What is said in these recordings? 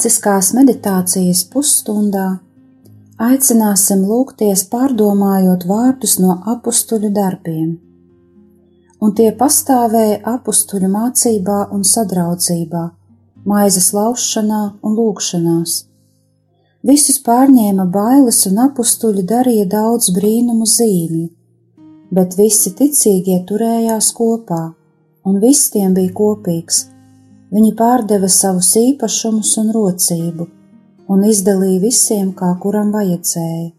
Ignāciskās meditācijas pusstundā aicināsim lūgties pārdomājot vārdus no apstuļu darbiem, un tie pastāvēja apstuļu mācībā un sadraudzībā, maizes laušanā un lūgšanās. Visus pārņēma bailes un apstuļi darīja daudz brīnumu zīmju, bet visi ticīgie turējās kopā, un viss tiem bija kopīgs Viņi pārdeva savus īpašumus un rocību un izdalīja visiem, kā kuram vajadzēja.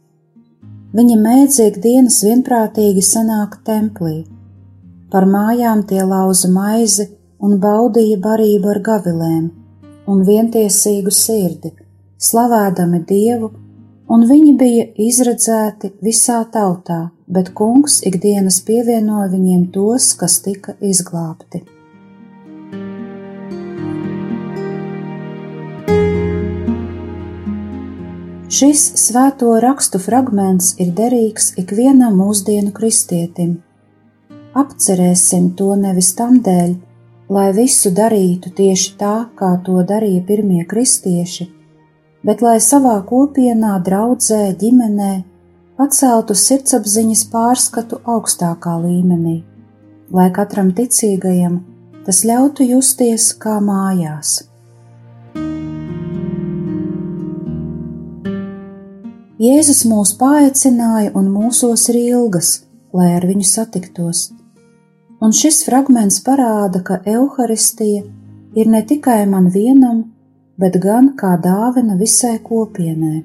Viņi mēdzīgi dienas vienprātīgi sanāk templī. Par mājām tie lauza maizi un baudīja barību ar gavilēm un vientiesīgu sirdi, slavādami Dievu, un viņi bija izredzēti visā tautā, bet kungs ikdienas pievienoja viņiem tos, kas tika izglābti. Šis svēto rakstu fragments ir derīgs ikvienam mūsdienu kristietim. Apcerēsim to nevis tam dēļ, lai visu darītu tieši tā, kā to darīja pirmie kristieši, bet lai savā kopienā, draudzē, ģimenē paceltu sirdsapziņas pārskatu augstākā līmenī, lai katram ticīgajam tas ļautu justies kā mājās. Jēzus mūs paaicināja un mūsos ir ilgas, lai ar viņu satiktos. Un šis fragments parāda, ka evaharistija ir ne tikai man vienam, bet gan kā dāvana visai kopienai.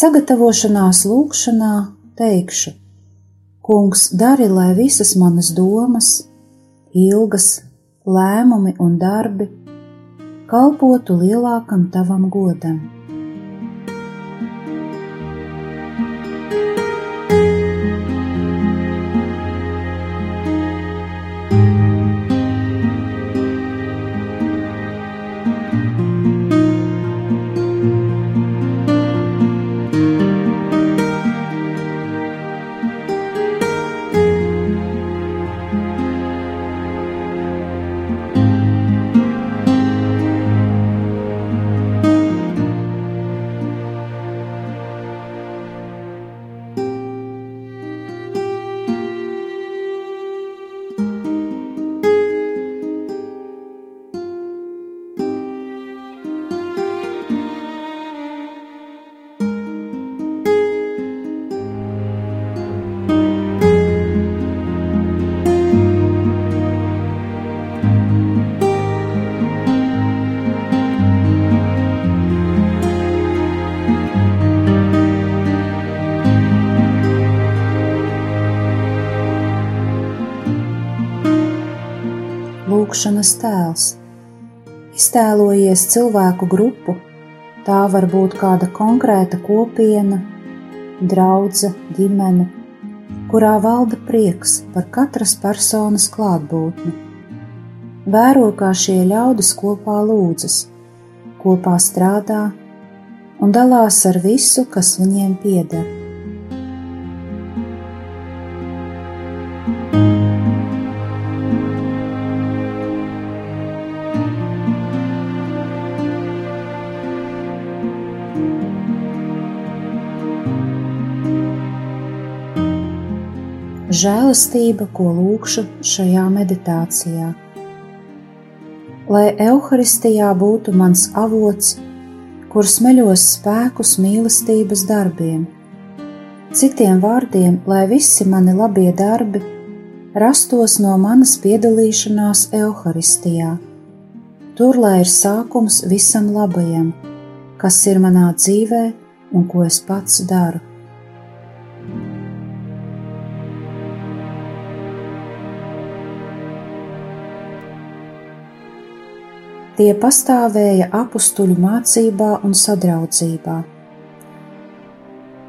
Sagatavošanās lūkšanā teikšu: Kungs, dari, lai visas manas domas, ilgas, lēmumi un darbi kalpotu lielākam tavam godam. Lūkšanas tēls. Iztēlojies cilvēku grupu, tā var būt kāda konkrēta kopiena, draudzene, ģimene, kurā valda prieks par katras personas klātbūtni. Vēro, kā šie ļaudis kopā lūdzas, kopā strādā un dalās ar visu, kas viņiem pieder. Žēlastība, ko lūkšu šajā meditācijā. Lai evaharistijā būtu mans avots, kur smeļos spēkus mīlestības darbiem, citiem vārdiem, lai visi mani labie darbi rastos no manas piedalīšanās evaharistijā. Tur lai ir sākums visam labajam, kas ir manā dzīvē un ko es pats daru. Tie pastāvēja apstuļu mācībā un sadraudzībā.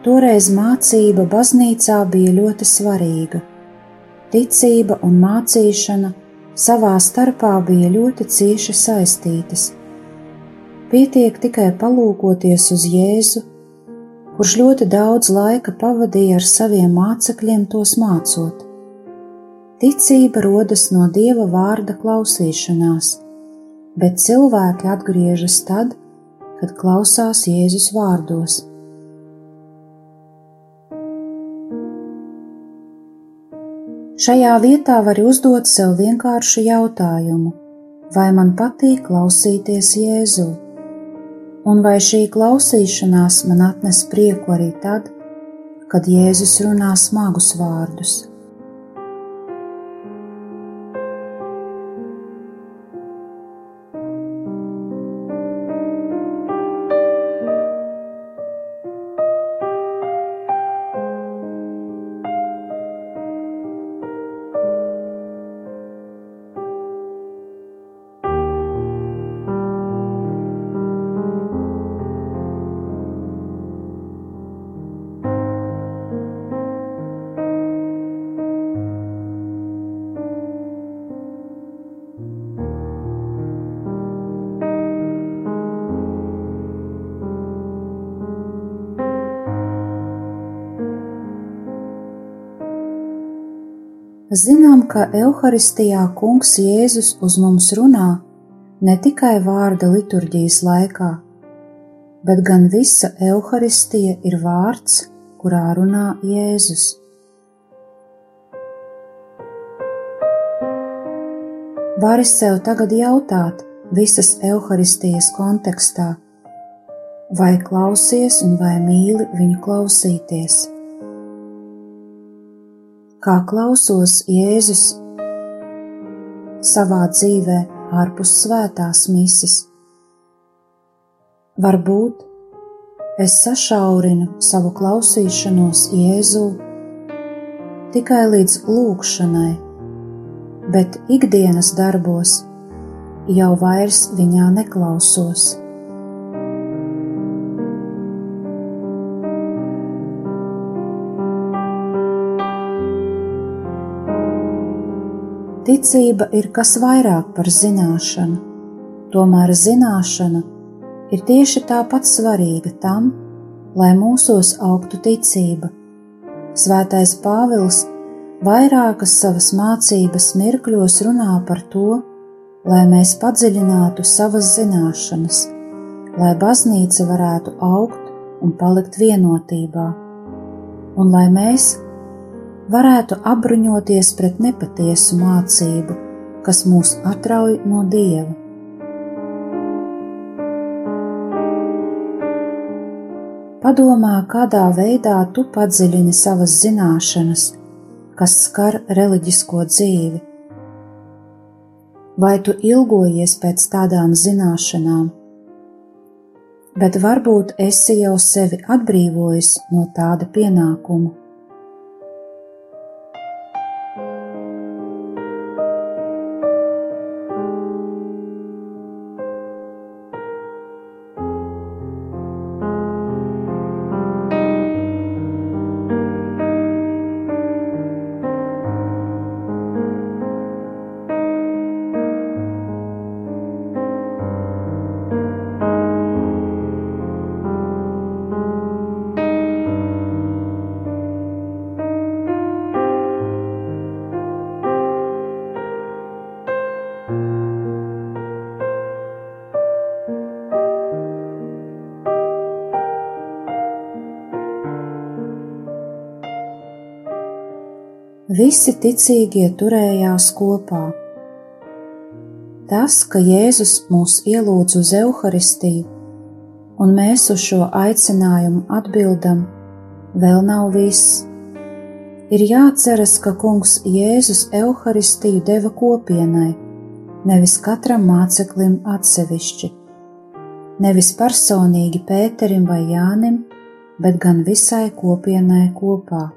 Toreiz mācība baznīcā bija ļoti svarīga. Ticība un mācīšana savā starpā bija ļoti cieši saistītas. Pietiek tikai palūkoties uz Jēzu, kurš ļoti daudz laika pavadīja ar saviem mācekļiem tos mācot. Ticība rodas no Dieva vārda klausīšanās, bet cilvēki atgriežas tad, kad klausās Jēzus vārdos. Šajā vietā var uzdot sev vienkāršu jautājumu, vai man patīk klausīties Jēzu, un vai šī klausīšanās man atnes prieku arī tad, kad Jēzus runā smagus vārdus. Zinām, ka evaharistijā Kungs Jēzus uz mums runā ne tikai vārda liturģijas laikā, bet gan visa evaharistija ir vārds, kurā runā Jēzus. Vari sev tagad jautāt visas evaharistijas kontekstā, vai klausies un vai mīli viņu klausīties kā klausos Jēzus savā dzīvē ārpus svētās mises. Varbūt es sašaurinu savu klausīšanos Jēzū tikai līdz lūkšanai, bet ikdienas darbos jau vairs viņā neklausos. Ticība ir kas vairāk par zināšanu, tomēr zināšana ir tieši tāpat svarīga tam, lai mūsos augtu ticība. Svētais Pāvils vairākas savas mācības mirkļos runā par to, lai mēs padziļinātu savas zināšanas, lai baznīca varētu augt un palikt vienotībā, un lai mēs varētu apbruņoties pret nepatiesu mācību, kas mūs atrauj no dieva. Padomā, kādā veidā tu padziļini savas zināšanas, kas skar reliģisko dzīvi. Vai tu ilgojies pēc tādām zināšanām, bet varbūt esi jau sevi atbrīvojis no tāda pienākuma? Visi ticīgie turējās kopā. Tas, ka Jēzus mūs ielūdz uz evaharistiju, un mēs uz šo aicinājumu atbildam, vēl nav viss. Ir jāatceras, ka Kungs Jēzus evaharistiju deva kopienai, nevis katram māceklim atsevišķi, nevis personīgi Pēterim vai Jānim, bet gan visai kopienai kopā.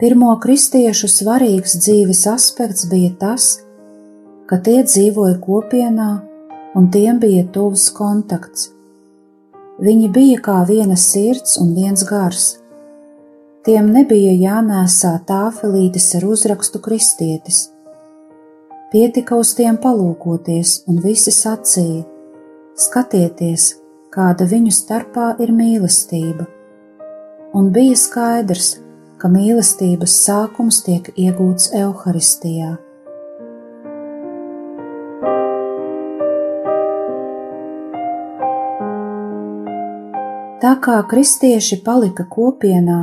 Pirmo kristiešu svarīgs dzīves aspekts bija tas, ka tie dzīvoja kopienā un tiem bija tuvs kontakts. Viņi bija kā viena sirds un viens gars. Tiem nebija jānēsā tāfelītes ar uzrakstu kristietis. Pietika uz tiem palūkoties, un visi sacīja: Skatieties, kāda viņu starpā ir mīlestība! Un bija skaidrs, ka mīlestības sākums tiek iegūts evaharistijā. Tā kā kristieši palika kopienā,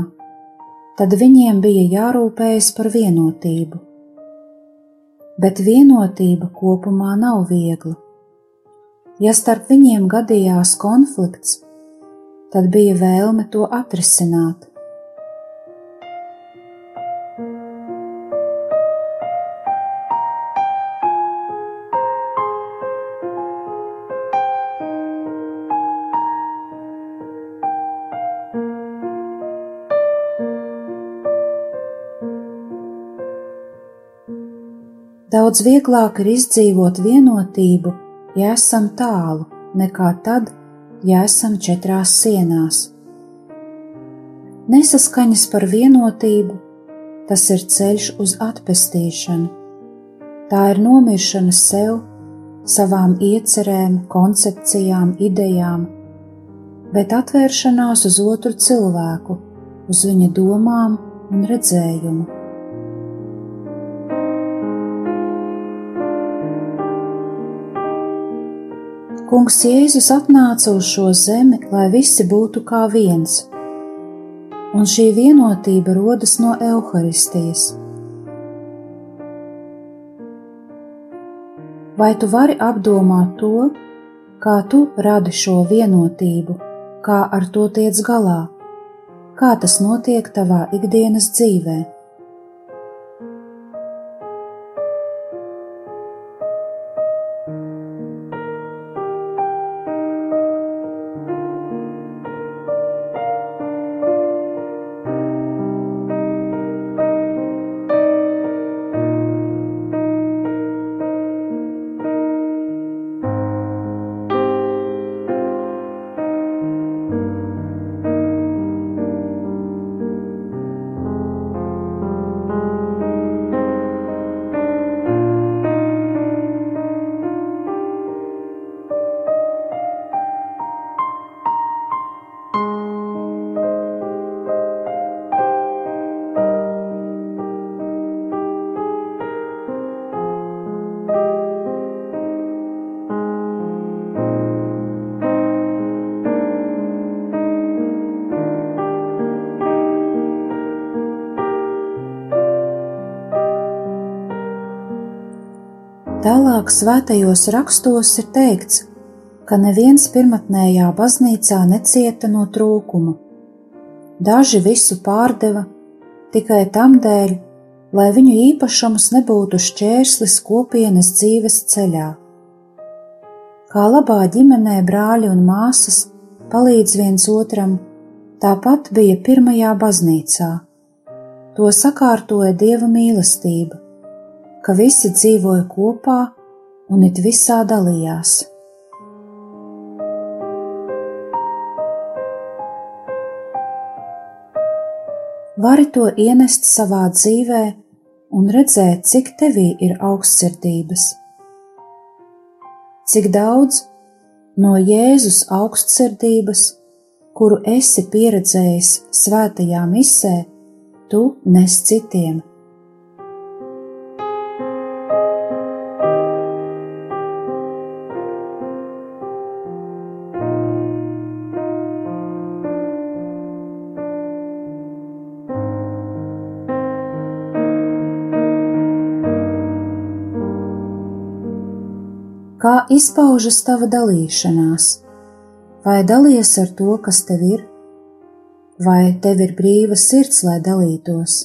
tad viņiem bija jārūpējas par vienotību. Bet vienotība kopumā nav viegla. Ja starp viņiem gadījās konflikts, tad bija vēlme to atrisināt. Daudz vieglāk ir izdzīvot vienotību, ja esam tālu, nekā tad, ja esam četrās sienās. Nesaskaņas par vienotību, tas ir ceļš uz atpestīšanu. Tā ir nomiršana sev, savām iecerēm, koncepcijām, idejām, bet atvēršanās uz otru cilvēku, uz viņa domām un redzējumu. Kungs Jēzus atnāca uz šo zemi, lai visi būtu kā viens, un šī vienotība rodas no evaharistijas. Vai tu vari apdomāt to, kā tu radi šo vienotību, kā ar to tiec galā, kā tas notiek tavā ikdienas dzīvēm? Tālāk svētajos rakstos ir teikts, ka neviens pirmotnējā baznīcā necieta no trūkuma. Daži visu pārdeva tikai tam dēļ, lai viņu īpašums nebūtu šķērslis kopienas dzīves ceļā. Kā labā ģimenē brāļi un māsas palīdz viens otram, tāpat bija pirmajā baznīcā. To sakārtoja dieva mīlestība ka visi dzīvoja kopā un it visā dalījās. Vari to ienest savā dzīvē un redzēt, cik tevī ir augstsirdības, cik daudz no Jēzus augstsirdības, kuru esi pieredzējis svētajā misē, tu nes citiem. Kā izpaužas tava dalīšanās? Vai dalies ar to, kas tev ir, vai tev ir brīva sirds, lai dalītos?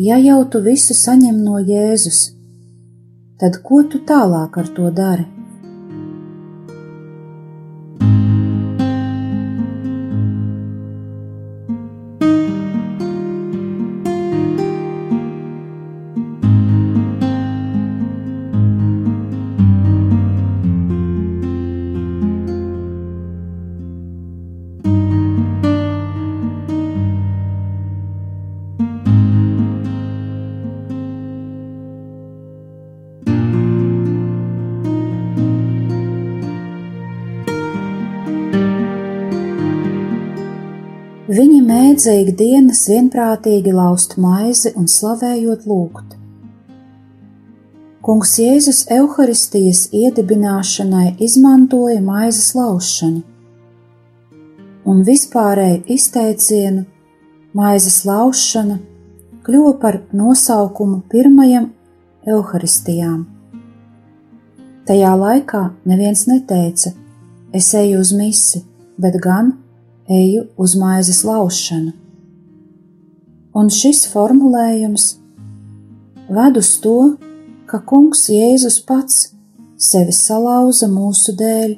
Ja jau tu visu saņem no Jēzus, tad ko tu tālāk ar to dari? Mēdza ikdienas vienprātīgi laust maizi un slavējot lūgt. Kungs Jēzus evaharistijas iedibināšanai izmantoja maizes laušanu, un vispārēju izteicienu maizes laušana kļuva par nosaukumu pirmajam evaharistijām. Tajā laikā neviens neteica: Es eju uz misi, bet gan eju uz maizes laušanu. Un šis formulējums ved uz to, ka Kungs Jēzus pats sevi salauza mūsu dēļ,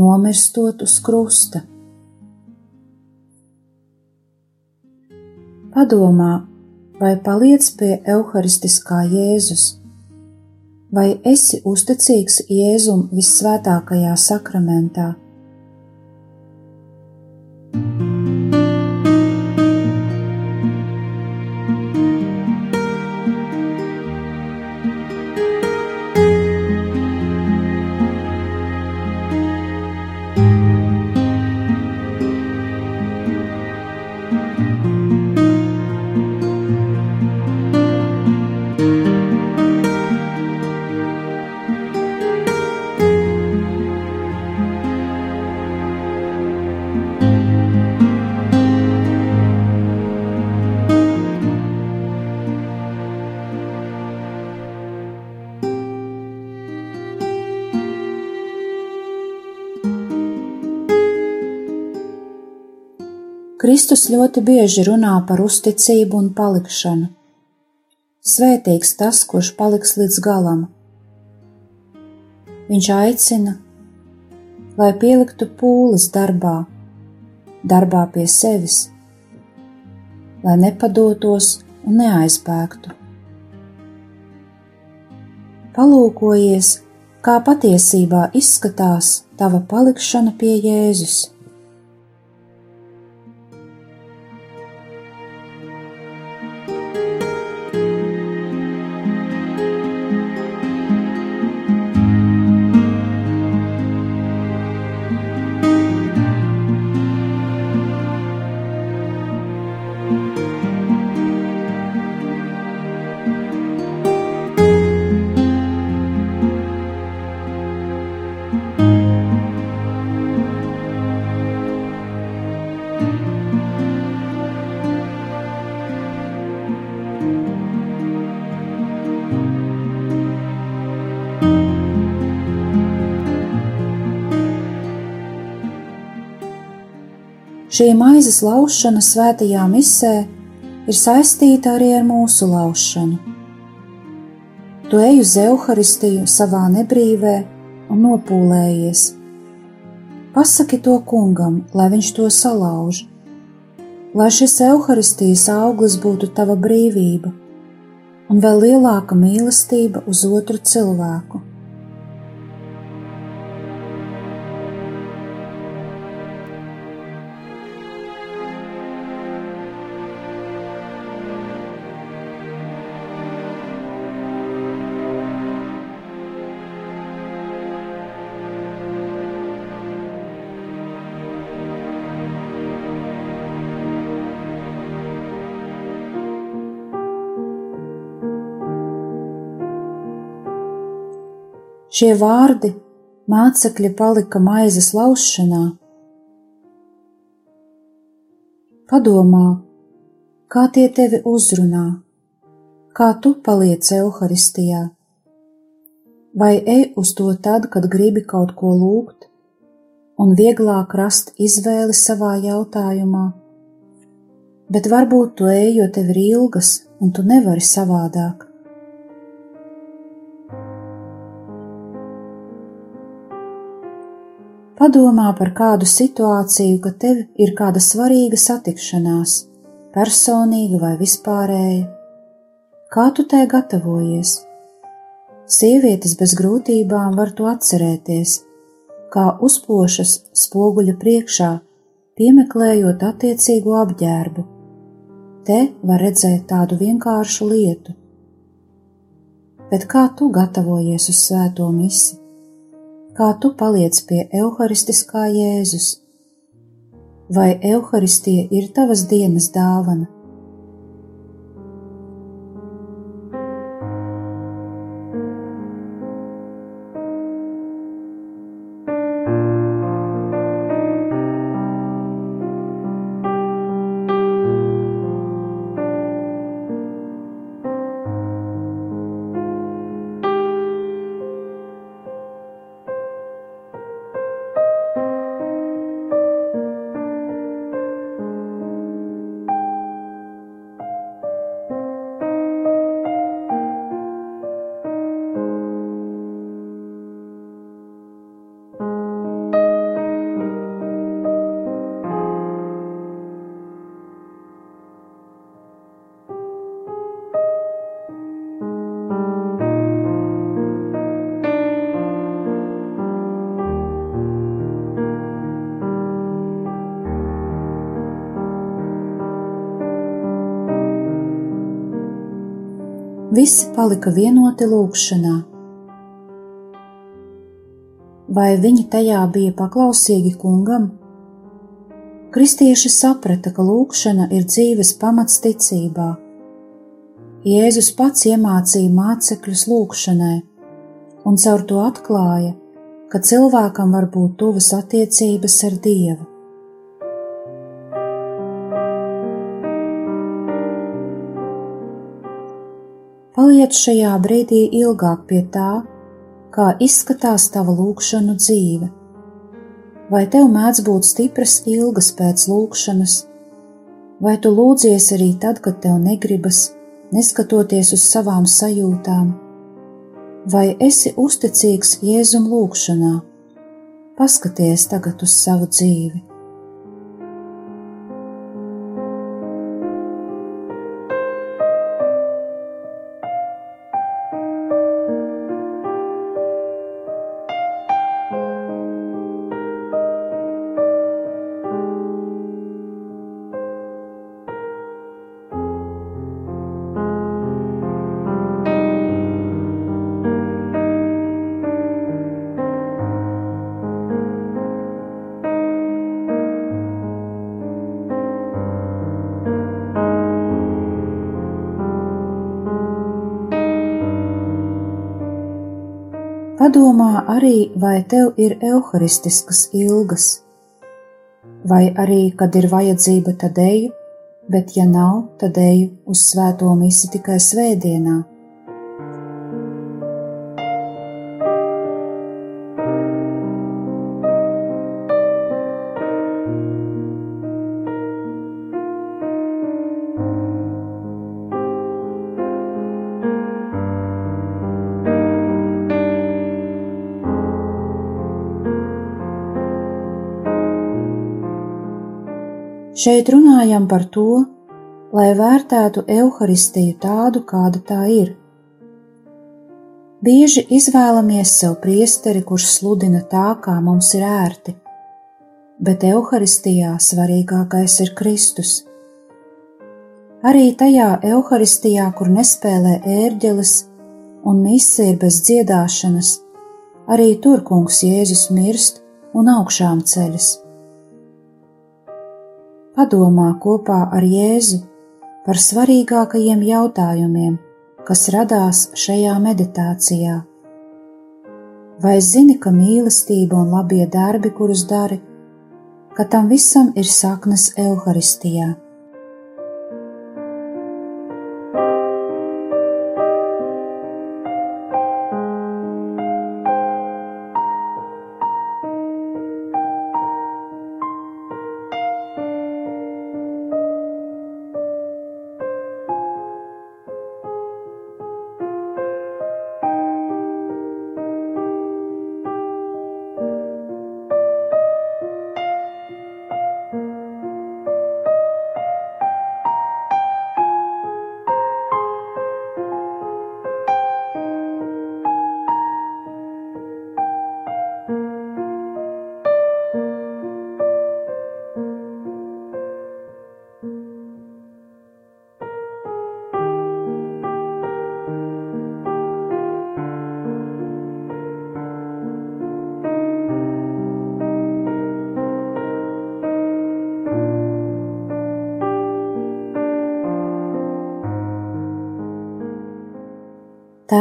nomirstot uz krusta. Padomā, vai paliec pie evaharistiskā Jēzus, vai esi uzticīgs Jēzum vissvētākajā sakramentā? Kristus ļoti bieži runā par uzticību un palikšanu. Svētīgs tas, kurš paliks līdz galam. Viņš aicina, lai pieliktu pūles darbā, darbā pie sevis, lai nepadotos un neaizbēgtu. Palūkojies, kā patiesībā izskatās tava palikšana pie Jēzus. Šī maizes laušana svētajā misē ir saistīta arī ar mūsu laušanu. Tu ej uz evaharistiju savā nebrīvē un nopūlējies. Pasaki to kungam, lai viņš to salauž, lai šis evaharistijas auglis būtu tava brīvība un vēl lielāka mīlestība uz otru cilvēku. Šie vārdi mācekļi palika maizes laušanā. Padomā, kā tie tevi uzrunā, kā tu paliec evaharistijā, vai ej uz to tad, kad gribi kaut ko lūgt, un vieglāk rast izvēli savā jautājumā, bet varbūt tu ej, jo tev ir ilgas, un tu nevari savādāk. Padomā par kādu situāciju, ka tev ir kāda svarīga satikšanās, personīga vai vispārēja. Kā tu tai gatavojies? Sievietes bez grūtībām var to atcerēties, kā uzpošas spoguļa priekšā, piemeklējot attiecīgo apģērbu. Te var redzēt tādu vienkāršu lietu. Bet kā tu gatavojies uz svēto misiju? Kā tu paliec pie evaharistiskā Jēzus? Vai evaharistija ir tavas dienas dāvana? Visi palika vienoti lūgšanā. Vai viņi tajā bija paklausīgi kungam? Kristieši saprata, ka lūgšana ir dzīves pamats ticībā. Jēzus pats iemācīja mācekļus lūgšanai, un caur to atklāja, ka cilvēkam var būt tuvas attiecības ar Dievu. Paliec šajā brīdī ilgāk pie tā, kā izskatās tava lūkšanu dzīve. Vai tev mēdz būt stipras ilgas pēc lūkšanas, vai tu lūdzies arī tad, kad tev negribas, neskatoties uz savām sajūtām, vai esi uzticīgs Jēzum lūkšanā? Paskaties tagad uz savu dzīvi. Padomā arī, vai tev ir evaharistiskas ilgas, vai arī, kad ir vajadzība, tad eju, bet ja nav, tad eju uz svēto misi tikai svētdienā. Šeit runājam par to, lai vērtētu evaharistiju tādu, kāda tā ir. Bieži izvēlamies sev priesteri, kurš sludina tā, kā mums ir ērti, bet evaharistijā svarīgākais ir Kristus. Arī tajā evaharistijā, kur nespēlē ērģeles un mise ir bez dziedāšanas, arī tur kungs Jēzus mirst un augšām ceļas padomā kopā ar Jēzu par svarīgākajiem jautājumiem, kas radās šajā meditācijā. Vai zini, ka mīlestība un labie darbi, kurus dari, ka tam visam ir saknes Euharistijā?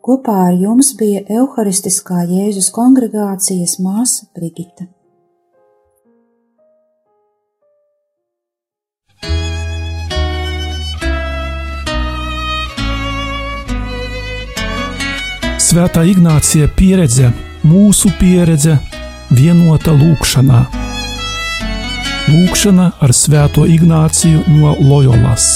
Kopā ar jums bija Euharistiskā Jēzus kongregācijas māsa Brigita. Svētā Ignācija pieredze, mūsu pieredze, vienota lūkšanā. Lūkšana ar Svēto Ignāciju no Loyolas.